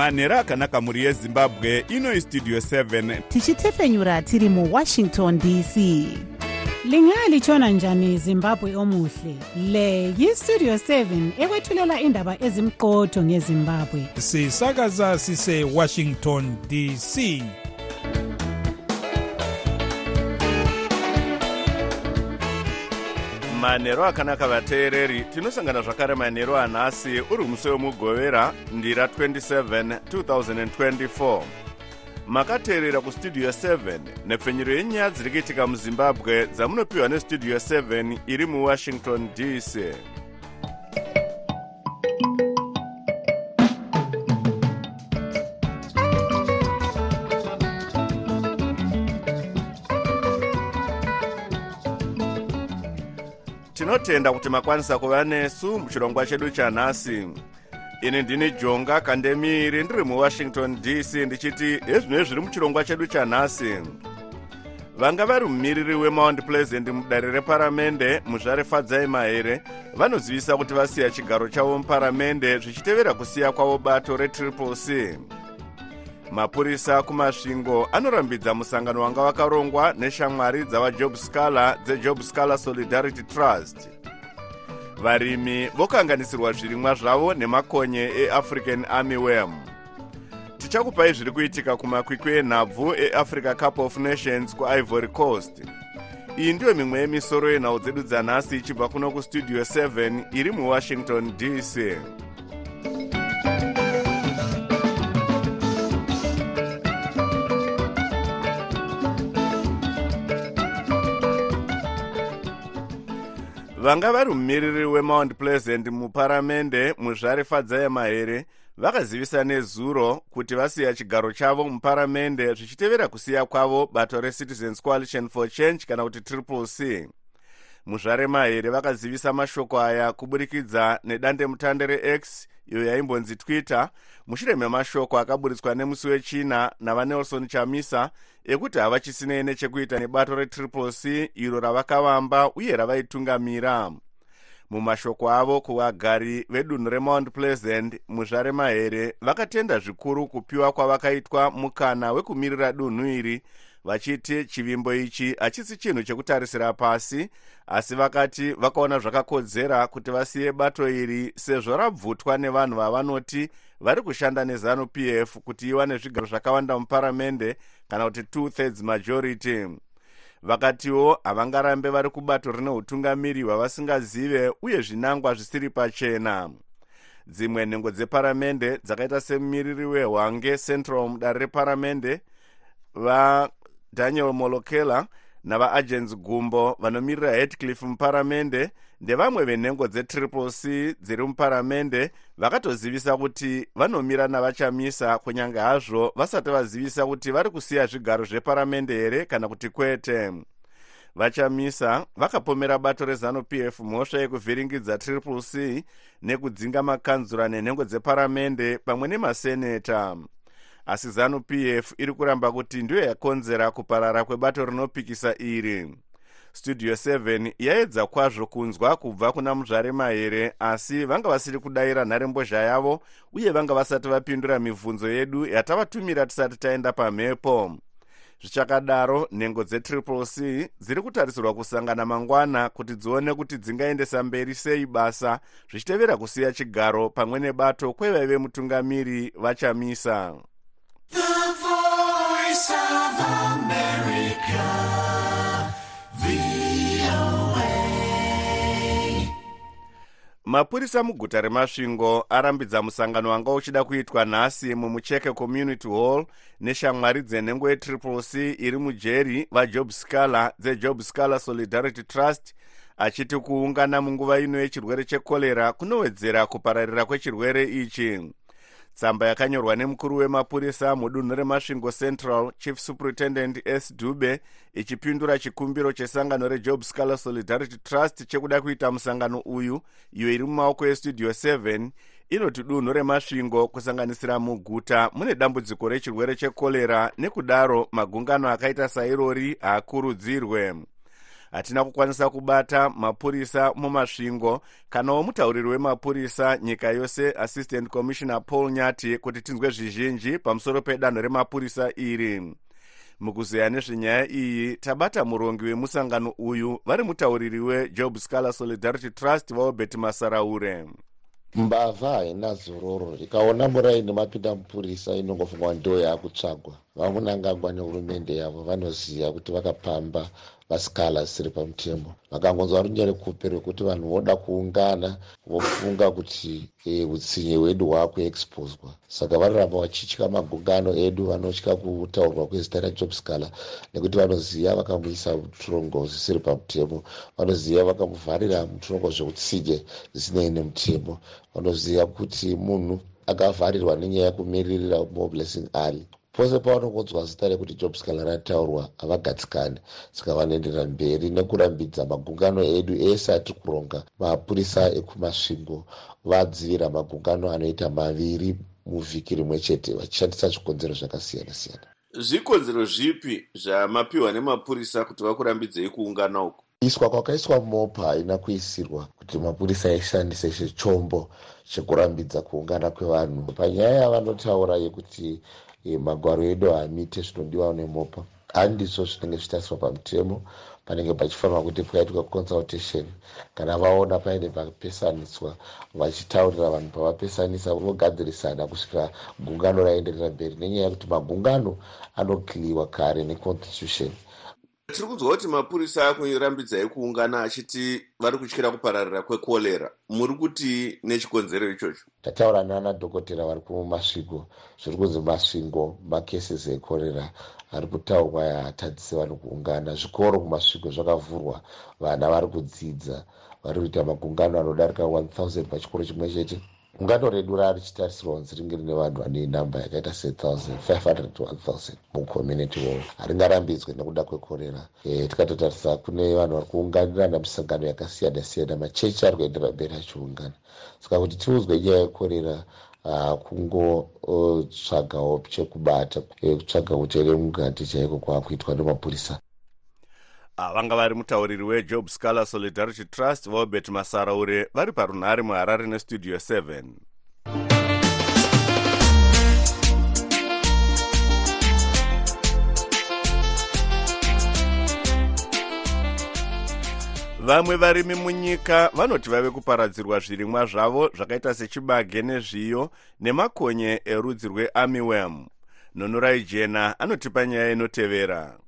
manhero akanaka mhuri yezimbabwe inoi studio 7 tichitefenyura tiri muwashington dc lingalitshona njani zimbabwe omuhle? Le yistudio 7 ekwethulela indaba ezimqotho ngezimbabwe. Sisakaza sisewashington dc manhero akanaka vateereri tinosangana zvakare manhero anhasi uri musi wemugovera ndira 27 2024 makateerera kustudio 7 nepfenyuro yenyaya dziri kuitika muzimbabwe dzamunopiwa nestudio 7 iri muwashington dc tinotenda kuti makwanisa kuva nesu muchirongwa chedu chanhasi ini ndini jonga kandemiri ndiri muwashington dc ndichiti ezvino zviri muchirongwa chedu chanhasi vanga vari mumiriri wemount pleasant mudare reparamende muzvare fadzai mahere vanozivisa kuti vasiya chigaro chavo muparamende zvichitevera kusiya kwavo bato retriple c mapurisa kumasvingo anorambidza musangano wanga wakarongwa neshamwari dzavajob scaler dzejob scaler solidarity trust. Varimi vokanganisirwa zvirimwa zvavo nemakonye eafrican army worm. Tichakupai zviri kuitika kumakwikwi enhabvu eafrica cup of nations kuivory coast. Iyi ndiyo mimwe yemisoro yenhau dzedu dzanhasi ichibva kuno kustudio 7 iri muwashington dc vanga vari mumiriri wemount pleasant muparamende muzvare fadzai mahere vakazivisa nezuro kuti vasiya chigaro chavo muparamende zvichitevera kusiya kwavo bato recitizens coalition for change kana kuti triple c. Muzvare mahere vakazivisa mashoko aya kuburikidza nedandemutande rex iyo yaimbonzi twitter mushure memashoko akaburitswa nemusi wechina navanelson chamisa ekuti havachisinei nechekuita nebato retriple c iro ravakavamba uye ravaitungamira. Mumashoko avo kuvagari vedunhu remount pleasant muzvare mahere vakatenda zvikuru kupiwa kwavakaitwa mukana wekumirira dunhu iri vachiti chivimbo ichi hachisi chinhu chekutarisira pasi asi vakati vakaona zvakakodzera kuti vasiye bato iri sezvo rabvutwa nevanhu vavanoti vari kushanda nezanup f kuti iwane zvigaro zvakawanda muparamende kana kuti two thirds majority. Vakatiwo havangarambe vari kubato rine utungamiri hwavasingazive uye zvinangwa zvisiri pachena. Dzimwe nhengo dzeparamende dzakaita semumiriri wehwange central mudare reparamende vadaniel molokela navaagents gumbo vanomirira hetcliff muparamende ndevamwe venhengo dzetriple c dziri muparamende vakatozivisa kuti vanomira navachamisa kunyange hazvo vasati vazivisa kuti vari kusiya zvigaro zveparamende here kana kuti kwete. Vachamisa vakapomera bato rezanup f mhosva yekuvhiringidza triple c nekudzinga makanzura nenhengo dzeparamende pamwe nemaseneta asi zanup f iri kuramba kuti ndiyo yakonzera kuparara kwebato rinopikisa iri. Studio 7 yaedza kwazvo kunzwa kubva kuna muzvare mahere asi vanga vasiri kudayira nharembozha yavo uye vanga vasati vapindura mibvunzo yedu yatavatumira tisati taenda pamhepo. Zvichakadaro nhengo dzetriple c dziri kutarisirwa kusangana mangwana kuti dzione kuti dzingaendesa mberi sei basa zvichitevera kusiya chigaro pamwe nebato kwevaive mutungamiri vachamisa mapurisa muguta remasvingo arambidza musangano wanga uchida kuitwa nhasi mumucheke community hall neshamwari dzenhengo yetriple c iri mujeri vajob scaler dzejob scaler solidarity trust achiti kuungana munguva ino yechirwere chekorera kunowedzera kupararira kwechirwere ichi tsamba yakanyorwa nemukuru wemapurisa mudunhu remasvingo central chief superintendent s. Dube ichipindura chikumbiro chesangano rejob scaler solidarity trust chekuda kuita musangano uyu iyo iri mumaoko estudio 7 inoti dunhu remasvingo kusanganisira muguta mune dambudziko rechirwere chekorera nekudaro magungano akaita sairori haakurudzirwe hatina kukwanisa kubata mapurisa mumasvingo. Kanawo mutauriri wemapurisa nyika yose assistant commissioner paul nyati kuti tinzwe zvizhinji pamusoro pedanho remapurisa iri. Mukuzeya nezvenyaya iyi tabata murongi wemusangano uyu vari mutauriri wejob scaler solidarity trust vaobert masaraure. Mbavha haina zororo ikaona muraini mapinda mupurisa inongofungwa ndo yaakutsvagwa. Vamunangagwa nehurumende yavo vanoziva kuti vakapamba vasikala zvisiri pamutemo. Vakangonzwa runyere kupe rwekuti vanhu voda kuungana vofunga kuti e, utsinye hwedu hwakuexposwa saka vanoramba vachitya magungano edu vanotya kutaurwa kwezita rajob scaler nekuti vanoziva vakamuisa muturongo zvisiri pamutemo. Vanoziva vakamuvharira muturongo zvekutsinye zvisinei nemutemo. Vanoziva kuti munhu akavharirwa nenyaya yekumiririra moblessing ali pose pavanongonzwa zita rekuti job scaler rataurwa havagatsikani saka vanoenderera mberi nekurambidza magungano edu ese atiri kuronga mapurisa ekumasvingo. Vadzivira magungano anoita maviri muvhiki rimwe chete vachishandisa zvikonzero zvakasiyana siyana zvikonzero zvipi zvamapiwa nemapurisa kuti vakurambidzei kuungana uku? Iswa kwakaiswa mopa haina kuisirwa kuti mapurisa aishandise chechombo chekurambidza kuungana kwevanhu. Panyaya yavanotaura yekuti e, magwaro edu haamite zvinodiwa nemopa handizvo zvinenge zvitariswa pamutemo panenge pachifanirwa kuti pakaitwa consultation kana vaona paine papesaniswa vachitaurira vanhu pavapesanisa vogadzirisana kusvika gungano raenderera mberi. Nenyaya yekuti magungano anokiliwa kare neconstitution tiri kunzwa kuti mapurisa akurambidzai kuungana achiti vari kutyira kupararira kwekorera. Muri kuti nechikonzero ichocho. Tataura nana dhokotera vari kumasvingo zviri kunzi masvingo makeses ekorera ari kutaurwa yahatadzise vanhu kuungana. Zvikoro kumasvingo zvakavhurwa. Vana vari kudzidza. Vari kuita magungano anodarika 1000 pachikoro chimwe chete gungano redu rarichitarisirwa kunzi ringe rine vanhu vane namba yakaita se1500 mucommunity wall. Haringarambidzwe nekuda kwekorera. E, tikatotarisa kune vanhu vari kuunganirana misangano yakasiyana siyana machechi ari kuendera mberi achiungana. Saka kuti tiudzwe nyaya yekorera kungotsvagawo uh, chekubata kutsvaga utere mukati chaiko kwaakuitwa nemapurisa vanga vari mutauriri wejob scaler solidarity trust vaobert masaraure vari parunhare muharare nestudio 7 vamwe varimi munyika vanoti vave kuparadzirwa zvirimwa zvavo zvakaita sechibage nezviyo nemakonye erudzi rweamiwem nonorai jena anotipa nyaya inotevera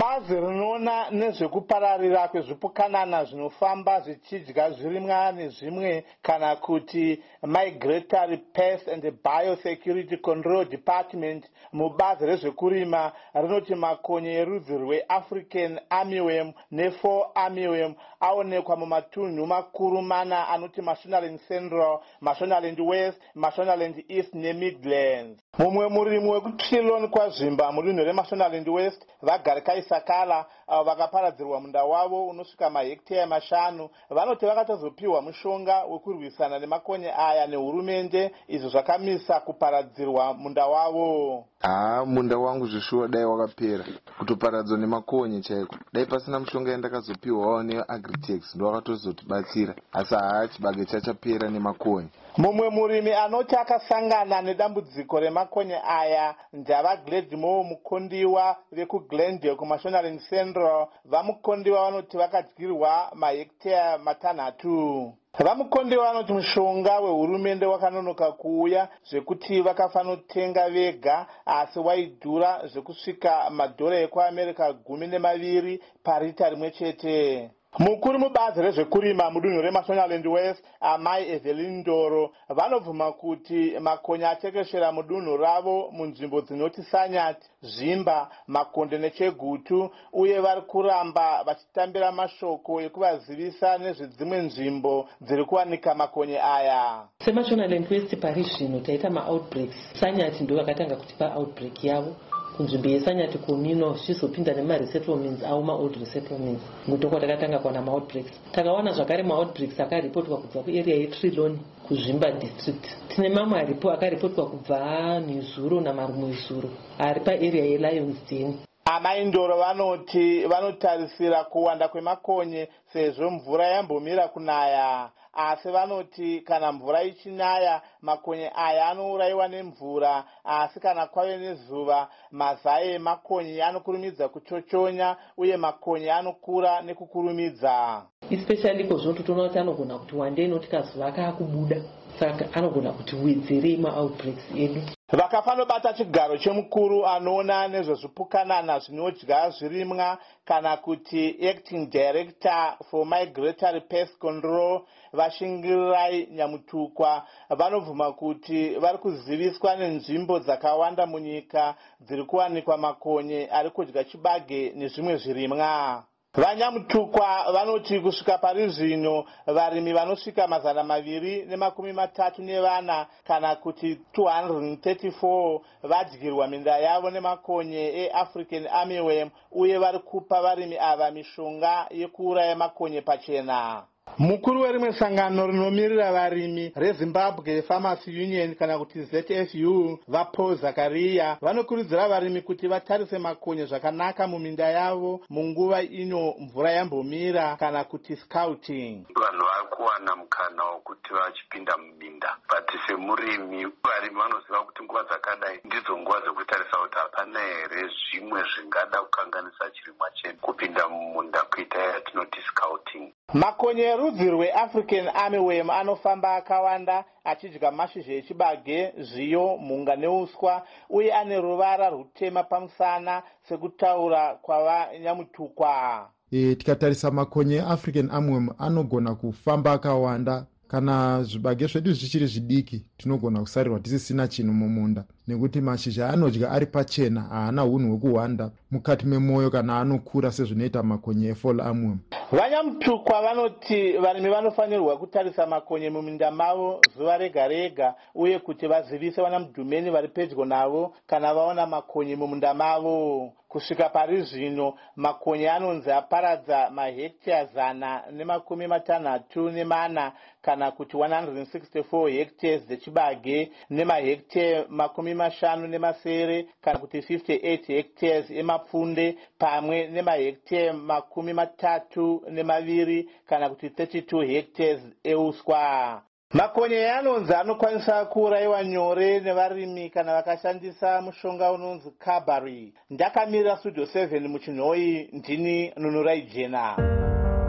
bazi rinoona nezvekupararira kwezvipukanana zvinofamba zvichidya zvirimwa nezvimwe kana kuti migratory pest and biosecurity control department mubazi rezvekurima rinoti makonye erudzi rweafrican armywem nefo armywem aonekwa mumatunhu makuru mana anoti mashonaland central mashonaland west mashonaland east nemidlands. Mumwe murimi wekutrilon kwazvimba mudunhu remashonaland west vagarikai sakala avo vakaparadzirwa munda wavo unosvika mahekteya mashanu. Vanoti vakatozopiwa mushonga wekurwisana nemakonye aya nehurumende izvo zvakamisa kuparadzirwa munda wavo. Haa munda wangu zvishuwa dai wakapera. Kutoparadzwa nemakonye chaiko? Dai pasina mushonga yandakazopiwawo neagritex ndo wakatozotibatsira. Asi haa chibage chachapera nemakonye. Mumwe murimi anoti akasangana nedambudziko remakonye aya ndava gladmo mukondiwa vekuglendale kumashonaland central vamukondiwa vanoti vakadyirwa mahekteya matanhatu. Vamukondiwa vanoti mushonga wehurumende wakanonoka kuuya zvekuti vakafanotenga vega asi waidhura zvekusvika madhora ekuamerica gumi nemaviri parita rimwe chete mukuru mubazi rezvekurima mudunhu remashonaland west amai evelin ndoro vanobvuma kuti makonye atekeshera mudunhu ravo munzvimbo dzinoti sanyati zvimba makonde nechegutu uye vari kuramba vachitambira mashoko ekuvazivisa nezvedzimwe nzvimbo dziri kuwanika makonye aya. Semashonaland west pari zvino taita maoutbreaks. Sanyati ndo vakatanga kutipa outbreak yavo kunzvimbo yesanyati communal zvichizopinda nemaresettlements avo maold resettlements. Ndoko takatanga kuwana maoutbreaks. Takawana zvakare maoutbreaks akaripotwa kubva kuarea yetrilon kuzvimba district. Tine mamwe aripo akaripotwa kubva nezuro namarumwe zuro ari paarea yelions den amaindoro vanoti vanotarisira kuwanda kwemakonye sezvo mvura yambomira kunaya asi vanoti kana mvura ichinaya makonye aya anourayiwa nemvura asi kana kwave nezuva mazai emakonye anokurumidza kuchochonya uye makonye anokura nekukurumidza. Especially iko zvino totoona kuti anogona kuti wandei noti kazuva kaakubuda saka anogona kuti wedzerei maoutbreaks edu vakafanobata chigaro chemukuru anoona nezvezvipukanana zvinodya zvirimwa kana kuti acting director for migratory pest control vashingirirai nyamutukwa. Vanobvuma kuti vari kuziviswa nenzvimbo dzakawanda munyika dziri kuwanikwa makonye ari kudya chibage nezvimwe zvirimwa vanyamutukwa vanoti kusvika pari zvino varimi vanosvika mazana maviri nemakumi matatu nevana kana kuti 234 vadyirwa minda yavo nemakonye eafrican armywam uye vari kupa varimi ava mishonga yekuuraya makonye pachena mukuru werimwe sangano rinomirira varimi rezimbabwe pharmacy union kana kuti zfu vapaul zakariya vanokurudzira varimi kuti vatarise makonye zvakanaka muminda yavo munguva ino mvura yambomira kana kuti scouting. Vanhu vari kuwana mukana wokuti vachipinda muminda but semurimi varimi vanoziva kuti nguva dzakadai ndidzo nguva dzekutarisa kuti hapana here zvimwe zvingada kukanganisa chirimwa chedu. Kupinda mumunda kuita yatinoti scouting makonye erudzi rweafrican armywam anofamba akawanda achidya mashizha echibage zviyo mhunga neuswa uye ane ruvara rutema pamusana sekutaura kwavanyamutukwa. E, tikatarisa makonye eafrican armywam anogona kufamba akawanda kana zvibage zvedu zvichiri zvidiki tinogona kusarirwa tisisina chinhu mumunda. Nekuti mashizha anodya ari pachena haana unhu hwekuhwanda mukati memwoyo kana anokura sezvinoita makonye efall amwem vanyamutukwa vanoti varimi vanofanirwa kutarisa makonye muminda mavo zuva rega rega uye kuti vazivise vanamudhumeni vari pedyo navo kana vaona makonye mumunda mavo kusvika pari zvino makonye anonzi aparadza mahekteya zana nemakumi matanhatu nemana kana kuti 164 hectares dzechibage nemahekteya makumi mashanu nemasere kana kuti 58 hectares emapfunde pamwe nemahekteya makumi matatu nemaviri kana kuti 32 hectares euswa makonye anonzi anokwanisa kuurayiwa nyore nevarimi kana vakashandisa mushonga unonzi cabary ndakamirira studio 7 muchinhoi ndini nunurai jena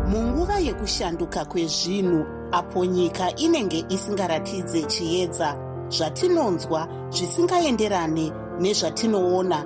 munguva yekushanduka kwezvinhu apo nyika inenge isingaratidze chiedza zvatinonzwa zvisingaenderane nezvatinoona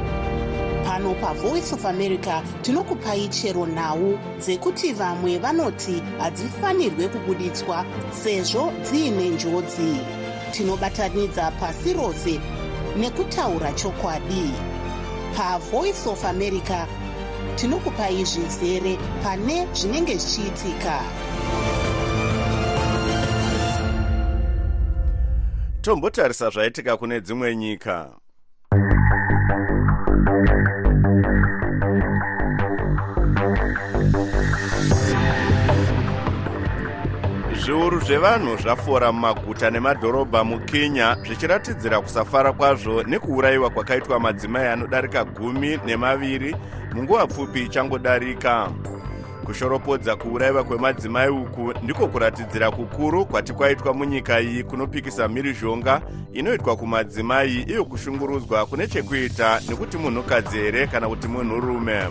pano pavoice of america tinokupai chero nhau dzekuti vamwe vanoti hadzifanirwe kubuditswa sezvo dziine njodzi. Tinobatanidza pasi rose nekutaura chokwadi. Pavoice of america tinokupai zvizere pane zvinenge zvichiitika. Tombotarisa zvaitika kune dzimwe nyika zviuru zvevanhu zvafora mumaguta nemadhorobha mukenya zvichiratidzira kusafara kwazvo nekuurayiwa kwakaitwa madzimai anodarika gumi nemaviri munguva pfupi ichangodarika. Kushoropodza kuurayiwa kwemadzimai uku ndiko kuratidzira kukuru kwati kwaitwa munyika iyi kunopikisa mhirizhonga inoitwa kumadzimai iyo kushungurudzwa kune chekuita nekuti munhukadzi here kana kuti munhurume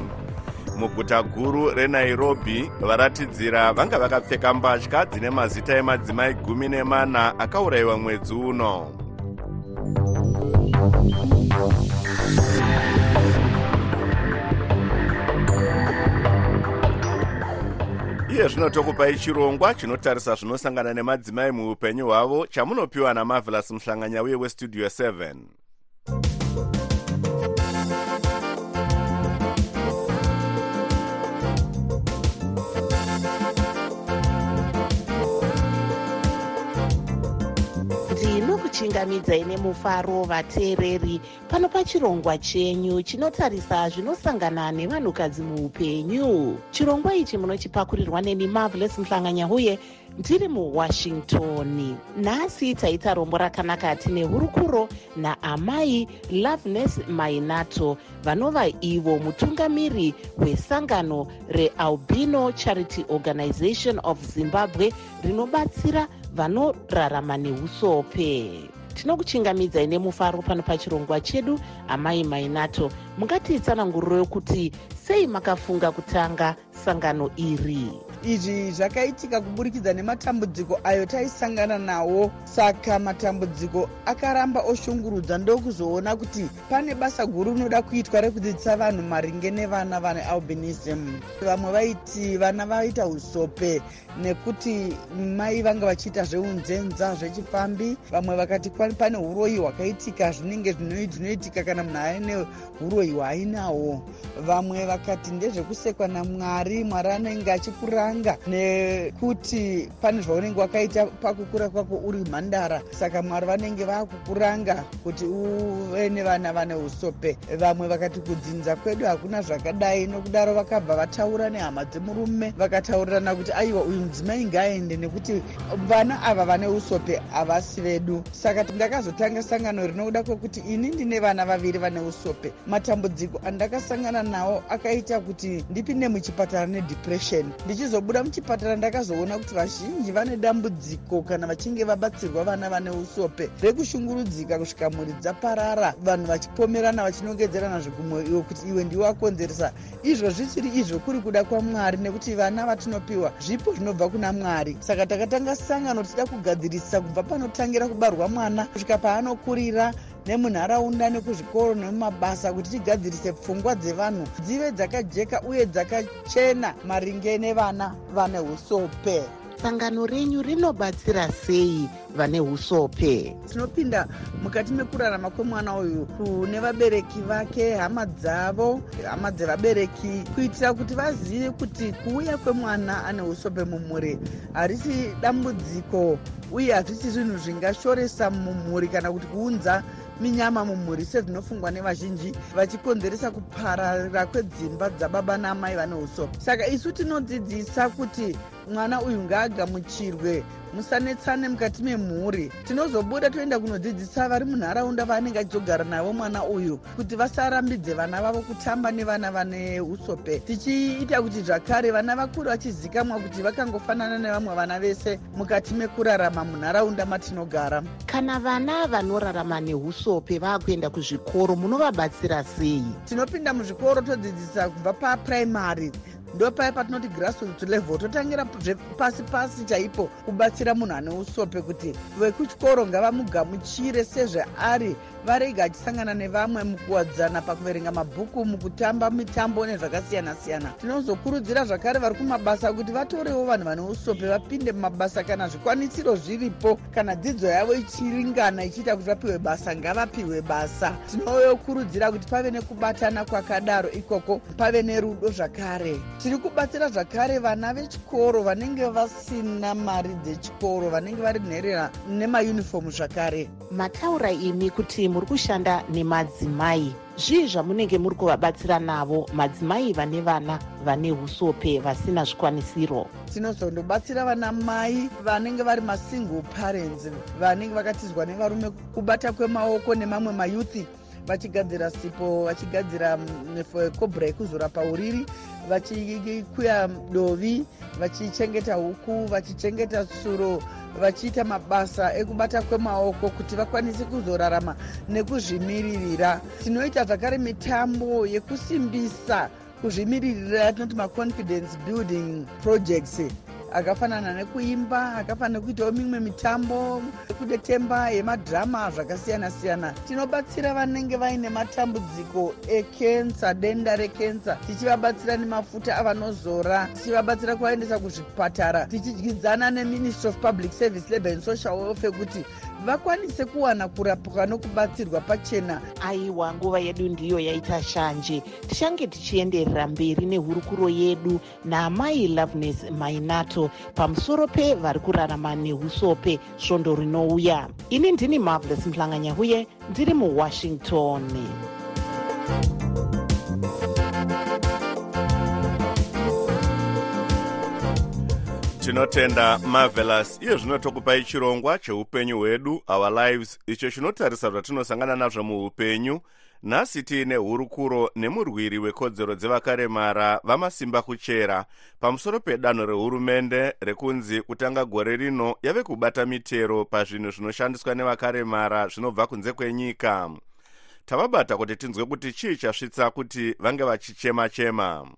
muguta guru renairobi varatidzira vanga vakapfeka mbatya dzine mazita emadzimai gumi nemana akaurayiwa mwedzi uno. Iye zvino tokupai chirongwa chinotarisa zvinosangana nemadzimai muupenyu hwavo chamunopiwa namavelas muhlanganyauye westudio 7 tinokuchingamidzai nemufaro vateereri. Pano pachirongwa chenyu chinotarisa zvinosangana nevanhukadzi muupenyu. Chirongwa ichi munochipakurirwa neni marvelous muhlanganyahuye ndiri muwashington. Nhasi taita rombo rakanaka tine hurukuro naamai loveness mainato vanova ivo mutungamiri wesangano realbino charity organization of zimbabwe rinobatsira vanorarama neusope. Tinokuchingamidzai nemufaro pano pachirongwa chedu amai mainato mungatitsananguriro yokuti sei makafunga kutanga sangano iri izvi zvakaitika kuburikidza nematambudziko ayo taisangana nawo. Saka matambudziko akaramba oshungurudza ndokuzoona kuti pane basa guru rinoda kuitwa rekudzidzisa vanhu maringe nevana vane albinism. Vamwe vaiti vana vaita usope nekuti mai vanga vachiita zveunzenza zvechipfambi vamwe vakati pane uroyi hwakaitika zvinenge zvinoitika kana munhu aine uroyi hwaainawo vamwe vakati ndezvekusekwa namwari mwari anenge achikuranga nekuti pane zvaunenge wakaita pakukura kwako uri mhandara. Saka mwari vanenge vakukuranga kuti uve nevana vane usope. Vamwe vakati kudzinza kwedu hakuna zvakadai nokudaro vakabva vataura nehama dzemurume vakataurirana kuti aiwa uyu mudzimai ngaaende nekuti vana ava vane usope havasi vedu. Saka ndakazotanga sangano rinokuda kwekuti ini ndine vana vaviri vane usope. Matambudziko andakasangana nawo akaita kuti ndipinde muchipatara nedepression ndichizobuda muchipatara ndakazoona kuti vazhinji vane dambudziko kana vachinge vabatsirwa vana vane usope. Rekushungurudzika kusvika mhuri dzaparara vanhu vachipomerana vachinongedzerana zvigumwe iwe kuti iwe ndiwe wakonzeresa izvo zvisiri izvo kuri kuda kwamwari nekuti vana vatinopiwa zvipo zvinobva kuna mwari. Saka takatanga sangano tichida kugadzirisa kubva panotangira kubarwa mwana kusvika paanokurira nemunharaunda nekuzvikoro nemumabasa kuti tigadzirise pfungwa dzevanhu dzive dzakajeka uye dzakachena maringe nevana vane usope sangano renyu rinobatsira sei vane usope tinopinda mukati mekurarama kwemwana uyu kune vabereki vake hama dzavo hama dzevabereki kuitira kuti vazive kuti kuuya kwemwana ane usope mumhuri harisi dambudziko uye hazvisi zvinhu zvingashoresa mumhuri kana kuti kuunza minyama mumhuri sezvinofungwa nevazhinji vachikonzeresa kupararira kwedzimba dzababa naamai vane usope saka isu tinodzidzisa kuti mwana uyu ngaagamuchirwe musanetsane mukati memhuri. Tinozobuda toenda kunodzidzisa vari munharaunda vaanenge achizogara navo mwana uyu kuti vasarambidze vana vavo kutamba nevana vane usope. Tichiita kuti zvakare vana vakuru vachizikamwa kuti vakangofanana nevamwe vana vese mukati mekurarama munharaunda matinogara. Kana vana vanorarama neusope vaakuenda kuzvikoro munovabatsira sei? Tinopinda muzvikoro todzidzisa kubva papuraimary ndopaya patinoti grassroot level totangira pasi pasi chaipo kubatsira munhu ane usope kuti vekuchikoro ngavamugamuchire sezveari varege achisangana nevamwe mukuwadzana pakuverenga mabhuku mukutamba mitambo nezvakasiyana-siyana. Tinozokurudzira zvakare vari kumabasa kuti vatorewo vanhu vane usope vapinde mumabasa kana zvikwanisiro zviripo kana dzidzo yavo ichiringana ichiita kuti vapiwe basa ngavapiwe basa. Tinokurudzira kuti pave nekubatana kwakadaro ikoko pave nerudo zvakare. Tiri kubatsira zvakare vana vechikoro vanenge vasina mari dzechikoro vanenge vari nherera nemayunifomu zvakare. Mataura imi kuti muri kushanda nemadzimai. Zvii zvamunenge muri kuvabatsira navo madzimai vane vana vane usope vasina zvikwanisiro? Tinozondobatsira vana mai vanenge vari masingle parents vanenge vakatizwa nevarume kubata kwemaoko nemamwe mayuthi vachigadzira sipo vachigadzira kobra yekuzorapa uriri vachikuya dovi vachichengeta huku vachichengeta tsuro vachiita mabasa ekubata kwemaoko kuti vakwanise kuzorarama nekuzvimiririra. Tinoita zvakare mitambo yekusimbisa kuzvimiririra tinoti maconfidence building projects akafanana nekuimba akafanana nekuitawo mimwe mitambo yekudetemba yemadhirama zvakasiyana-siyana. Tinobatsira vanenge vaine matambudziko ekensa denda rekensa tichivabatsira nemafuta avanozora tichivabatsira kuvaendesa kuzvipatara. Tichidyidzana neministry of public service labour and social welfare kuti vakwanise kuwana kurapwa nokubatsirwa pachena. Aiwa nguva yedu ndiyo yaita shanje. Tichange tichienderera mberi nehurukuro yedu. Naamai loveness mainato pamusoro pevari kurarama neusope svondo rinouya. Ini ndini marvelous mhlanganyahuye ndiri muwashington. Tinotenda marvelous iye zvino tokupai chirongwa cheupenyu hwedu our lives icho chinotarisa zvatinosangana nazvo muupenyu nhasi tiine hurukuro nemurwiri wekodzero dzevakaremara vamasimba kuchera pamusoro pedanho rehurumende rekunzi kutanga gore rino yave kubata mitero pazvinhu zvinoshandiswa nevakaremara zvinobva kunze kwenyika tavabata kuti tinzwe kuti chii chasvitsa kuti vange vachichema chema, chema.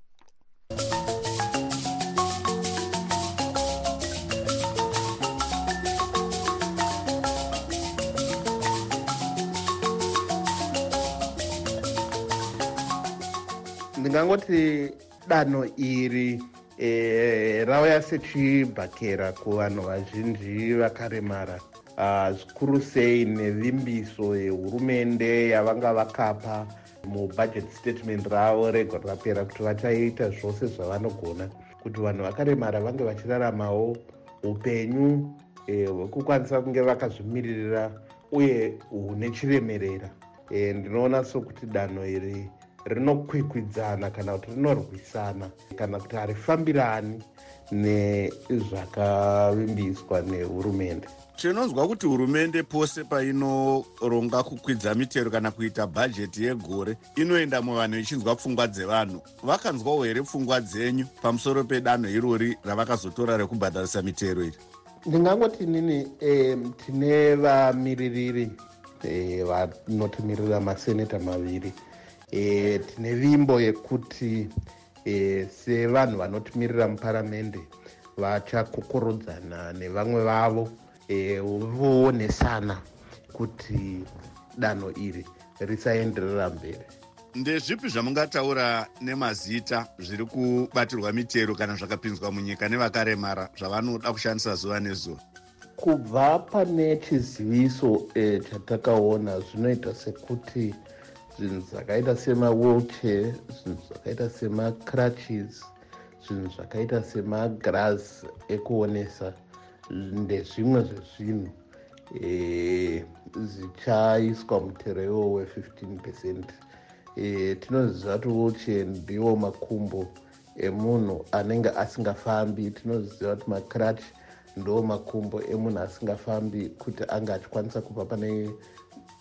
Ndingangoti danho iri e, rauya sechibhakera kuvanhu vazhinji vakaremara zvikuru uh, sei nevimbiso yehurumende yavanga vakapa mubudget statement ravo regore rapera kuti vachaita zvose zvavanogona kuti vanhu vakaremara vange vachiraramawo upenyu hwekukwanisa e, kunge vakazvimiririra uye hune chiremerera. E, ndinoona sokuti danho iri rinokwikwidzana kana kuti rinorwisana kana kuti harifambirani nezvakavimbiswa nehurumende. Tinonzwa kuti hurumende pose painoronga kukwidza mitero kana kuita bhajeti yegore inoenda muvanhu ichinzwa pfungwa dzevanhu. Vakanzwawo here pfungwa dzenyu pamusoro pedanho irori ravakazotora rekubhadharisa mitero iri? Ndingangoti nini e, tine vamiririri e, vanotimirira maseneta maviri e, tine vimbo yekuti e, sevanhu vanotimirira muparamende vachakokorodzana nevamwe vavo e, voonesana kuti danho iri risaenderera mberi. Ndezvipi zvamungataura nemazita zviri kubatirwa mitero kana zvakapinzwa munyika nevakaremara zvavanoda kushandisa zuva nezuva? Kubva pane chiziviso e, chatakaona zvinoita sekuti zvinhu zvakaita semawheelchair zvinhu zvakaita semacrutches zvinhu zvakaita semagras ekuonesa ndezvimwe zvezvinhu. E, zvichaiswa mutero iwo we15 percent. E, tinoziva kuti wheelchair ndiwo makumbo emunhu anenge asingafambi. Tinoziva kuti macrutch ndo makumbo emunhu asingafambi kuti anga achikwanisa kubva pane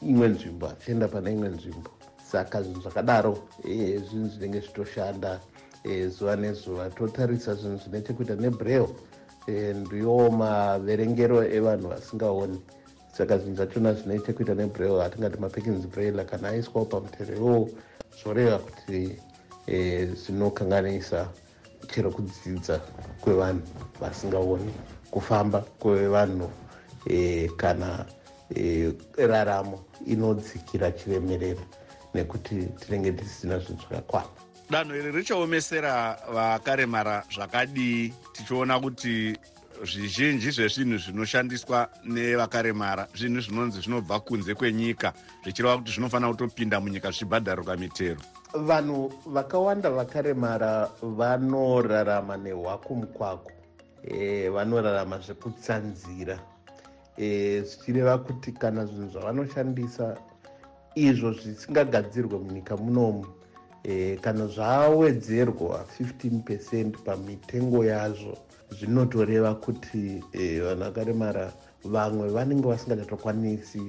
imwe nzvimbo achienda pane imwe nzvimbo saka zvinhu zvakadaro e, zvinhu zvinenge zvitoshanda e, zuva nezuva. Totarisa zvinhu zvine chekuita nebrail e, ndiwo maverengero evanhu vasingaoni. Saka zvinhu zvachona zvine chekuita nebrail hatingati mapekins brail kana aiswawo pamutero iwowo zvoreva kuti zvinokanganisa chero kudzidza kwevanhu vasingaoni kufamba kwevanhu kana raramo inodzikira chiremerera nekuti tinenge tisina zvinhu zvakakwana danho iri richaomesera vakaremara zvakadii tichiona kuti zvizhinji zvezvinhu zvinoshandiswa nevakaremara zvinhu zvinonzi zvinobva kunze kwenyika zvichireva kuti zvinofanira kutopinda munyika zvichibhadharuka mitero. Vanhu vakawanda vakaremara vanorarama nehwakumukwaku e, vanorarama zvekutsanzira. E, zvichireva kuti kana zvinhu zvavanoshandisa izvo zvisingagadzirwe munyika munomu e, kana zvawedzerwa 15 percent pamitengo yazvo zvinotoreva kuti e, vanhu vakaremara vamwe vanenge vasingachatokwanisi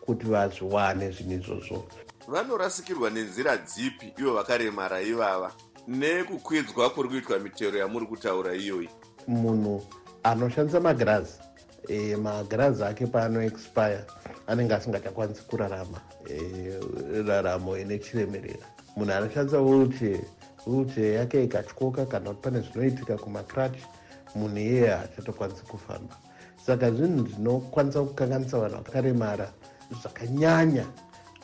kuti vazviwane zvinhu izvozvo. Vanorasikirwa nenzira dzipi ivo vakaremara ivava? Nekukwidzwa kuri kuitwa mitero yamuri kutaura iyoyi. Munhu anoshandisa magirazi e, magirazi ake paanoexpire anenge asingachakwanisi kurarama. E, raramo ine chiremerera munhu anoshandisa wheelchair wheelchair yake ikatyoka kana kuti pane zvinoitika kumacrutch munhu iyeye haachatokwanisi kufamba. Saka zvinhu zvinokwanisa kukanganisa vanhu vakaremara zvakanyanya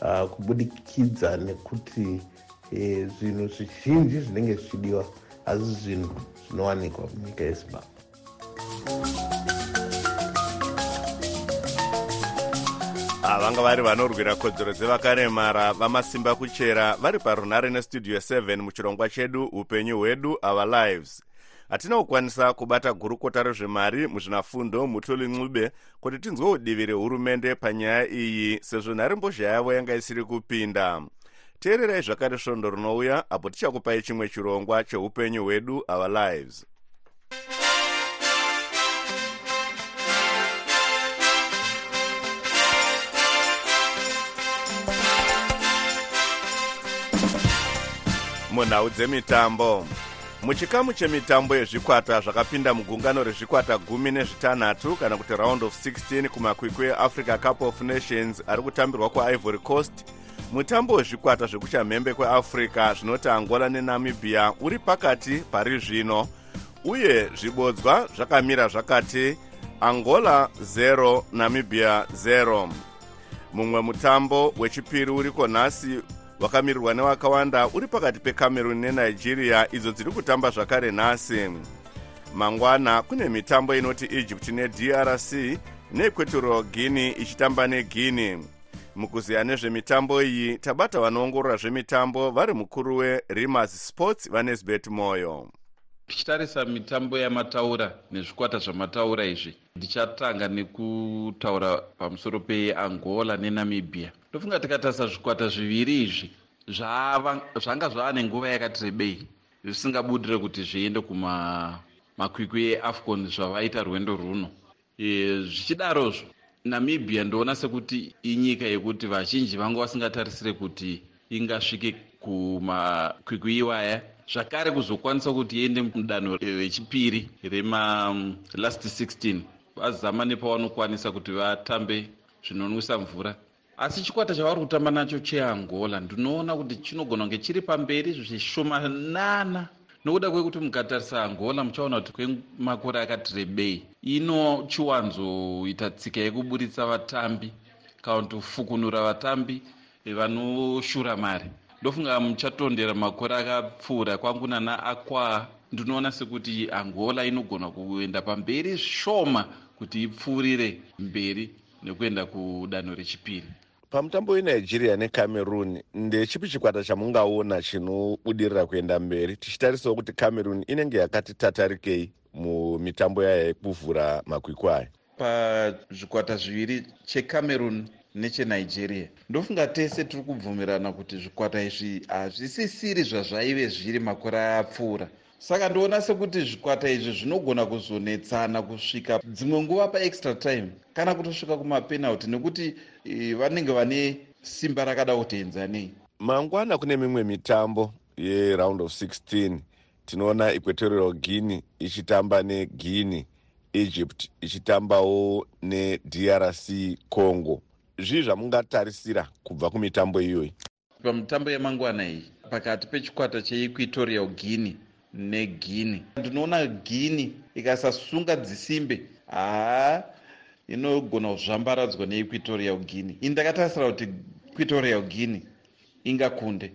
uh, kubudikidza nekuti e, zvinhu zvizhinji zvinenge zvichidiwa asi zvinhu zvinowanikwa munyika yezimbabwe vanga vari vanorwira kodzero dzevakaremara vamasimba kuchera vari parunhare nestudio 7 muchirongwa chedu upenyu hwedu our lives. Hatina kukwanisa kubata gurukota rezvemari muzvinafundo mutoli ncube kuti tinzwe udivi rehurumende panyaya iyi sezvo nharembozha yavo yanga isiri kupinda. Teererai zvakare svondo rinouya apo tichakupai chimwe chirongwa cheupenyu hwedu our lives munhau dzemitambo. Muchikamu chemitambo yezvikwata zvakapinda mugungano rezvikwata gumi nezvitanhatu kana kuti round of 16 kumakwikwi eafrica cup of nations ari kutambirwa kuivory coast. Mutambo wezvikwata zvekuchamhembe kweafrica zvinoti angola nenamibhia uri pakati pari zvino uye zvibodzwa zvakamira zvakati angola 0 namibhia 0 mumwe mutambo wechipiri uriko nhasi wakamirirwa newakawanda uri pakati pecameroon nenigeria idzo dziri kutamba zvakare nhasi. Mangwana kune mitambo inoti egypt nedrc neequatorial guinea ichitamba neguinea. Mukuziya nezvemitambo iyi tabata vanoongorora zvemitambo vari mukuru werimas sports vanesbet moyo. Tichitarisa mitambo yamataura nezvikwata zvamataura izvi. Ndichatanga nekutaura pamusoro peangola nenamibhia ndofunga tikatarisa zvikwata zviviri izvi zvanga zvava nenguva yakati rebei zvisingabudire kuti zviende kumakwikwi eafcon zvavaita rwendo rwuno e, zvichidarozvo namibhia ndoona sekuti inyika yekuti vazhinji vanga vasingatarisire kuti ingasvike kumakwikwi iwaya zvakare kuzokwanisa kuti iende mudanho rechipiri remalast 16 vazama nepavanokwanisa kuti vatambe zvinonwisa mvura asi chikwata chavari kutamba nacho cheangola ndinoona kuti chinogona kunge chiri pamberi zvishomanana. Nokuda kwekuti mukatarisa angola muchaona kuti kwemakore akati rebei inochiwanzoita tsika yekuburitsa vatambi kana kuti kufukunura vatambi vanoshura mari. Ndofunga muchatondera makore akapfuura kwangu nana akwa. Ndinoona sekuti angola inogona kuenda pamberi zvishoma kuti ipfuurire mberi nekuenda kudanho rechipiri pamutambo wenigeria necameroon ndechipi chikwata chamungaona chinobudirira kuenda mberi tichitarisawo kuti cameroon inenge yakati tatarikei mumitambo yayo yekuvhura makwikwi aya? Pazvikwata zviviri checameroon nechenigeria ndofunga tese tiri kubvumirana kuti zvikwata izvi hazvisisiri zvazvaive zviri makore apfuura saka ndoona sekuti zvikwata izvi zvinogona kuzonetsana kusvika dzimwe nguva paextra time kana kutosvika kumapenalty nekuti e, vanenge vane simba rakada kuti enzanei mangwana kune mimwe mitambo yeround of 16 tinoona equatorial guinea ichitamba neguinea egypt ichitambawo nedrc congo. Zvii zvamungatarisira kubva kumitambo iyoyi? Pamitambo yemangwana iyi pakati pechikwata cheequatorial guinea neguinea ndinoona guinea ikasasunga dzisimbe. Haa inogona kuzvambaradzwa neequatorial guinea. Ini ndakatarisira kuti equatorial guinea ingakunde.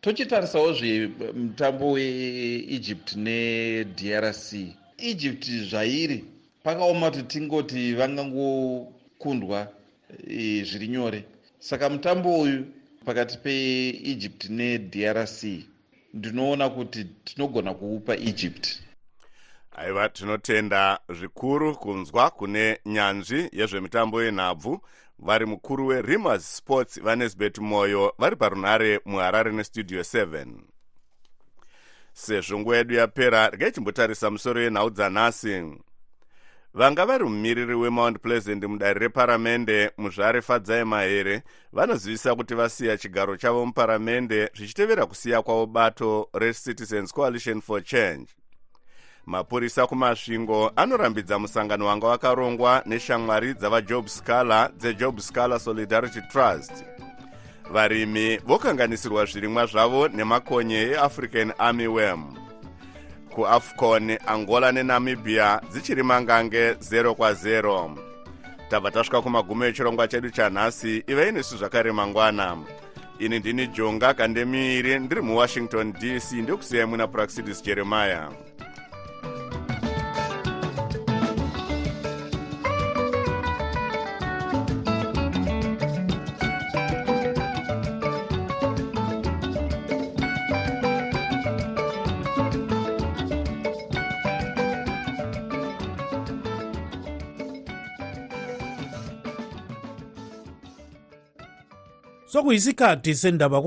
Tochitarisawo zvemutambo weegypt nedrc egypt zvairi pakaoma kuti tingoti vangangokundwa e, zviri nyore. Saka mutambo uyu pakati peegypt nedrc ndinoona kuti tinogona kuupa egypt. Aiva tinotenda zvikuru kunzwa kune nyanzvi yezvemitambo yenhabvu. Vari mukuru werimas sports vanesbet moyo vari parunhare muharare nestudio 7 sezvo nguva yedu yapera regai chimbotarisa musoro yenhau dzanhasi vanga vari mumiriri wemount pleasant mudare reparamende muzvare fadzai mahere vanozivisa kuti vasiya chigaro chavo muparamende zvichitevera kusiya kwavo bato recitizens coalition for change. Mapurisa kumasvingo anorambidza musangano wanga wakarongwa neshamwari dzavajob scaler dzejob scaler solidarity trust. Varimi vokanganisirwa zvirimwa zvavo nemakonye eafrican army wem kuafcon angola nenamibhia dzichiri mangange 0 kwa0 tabva tasvika kumagumo echirongwa chedu chanhasi ivai nesu zvakare mangwana. Ini ndini jonga kandemiiri ndiri muwashington dc ndokusiyai muna praxidis jeremiah sokuyisikhathi sendaba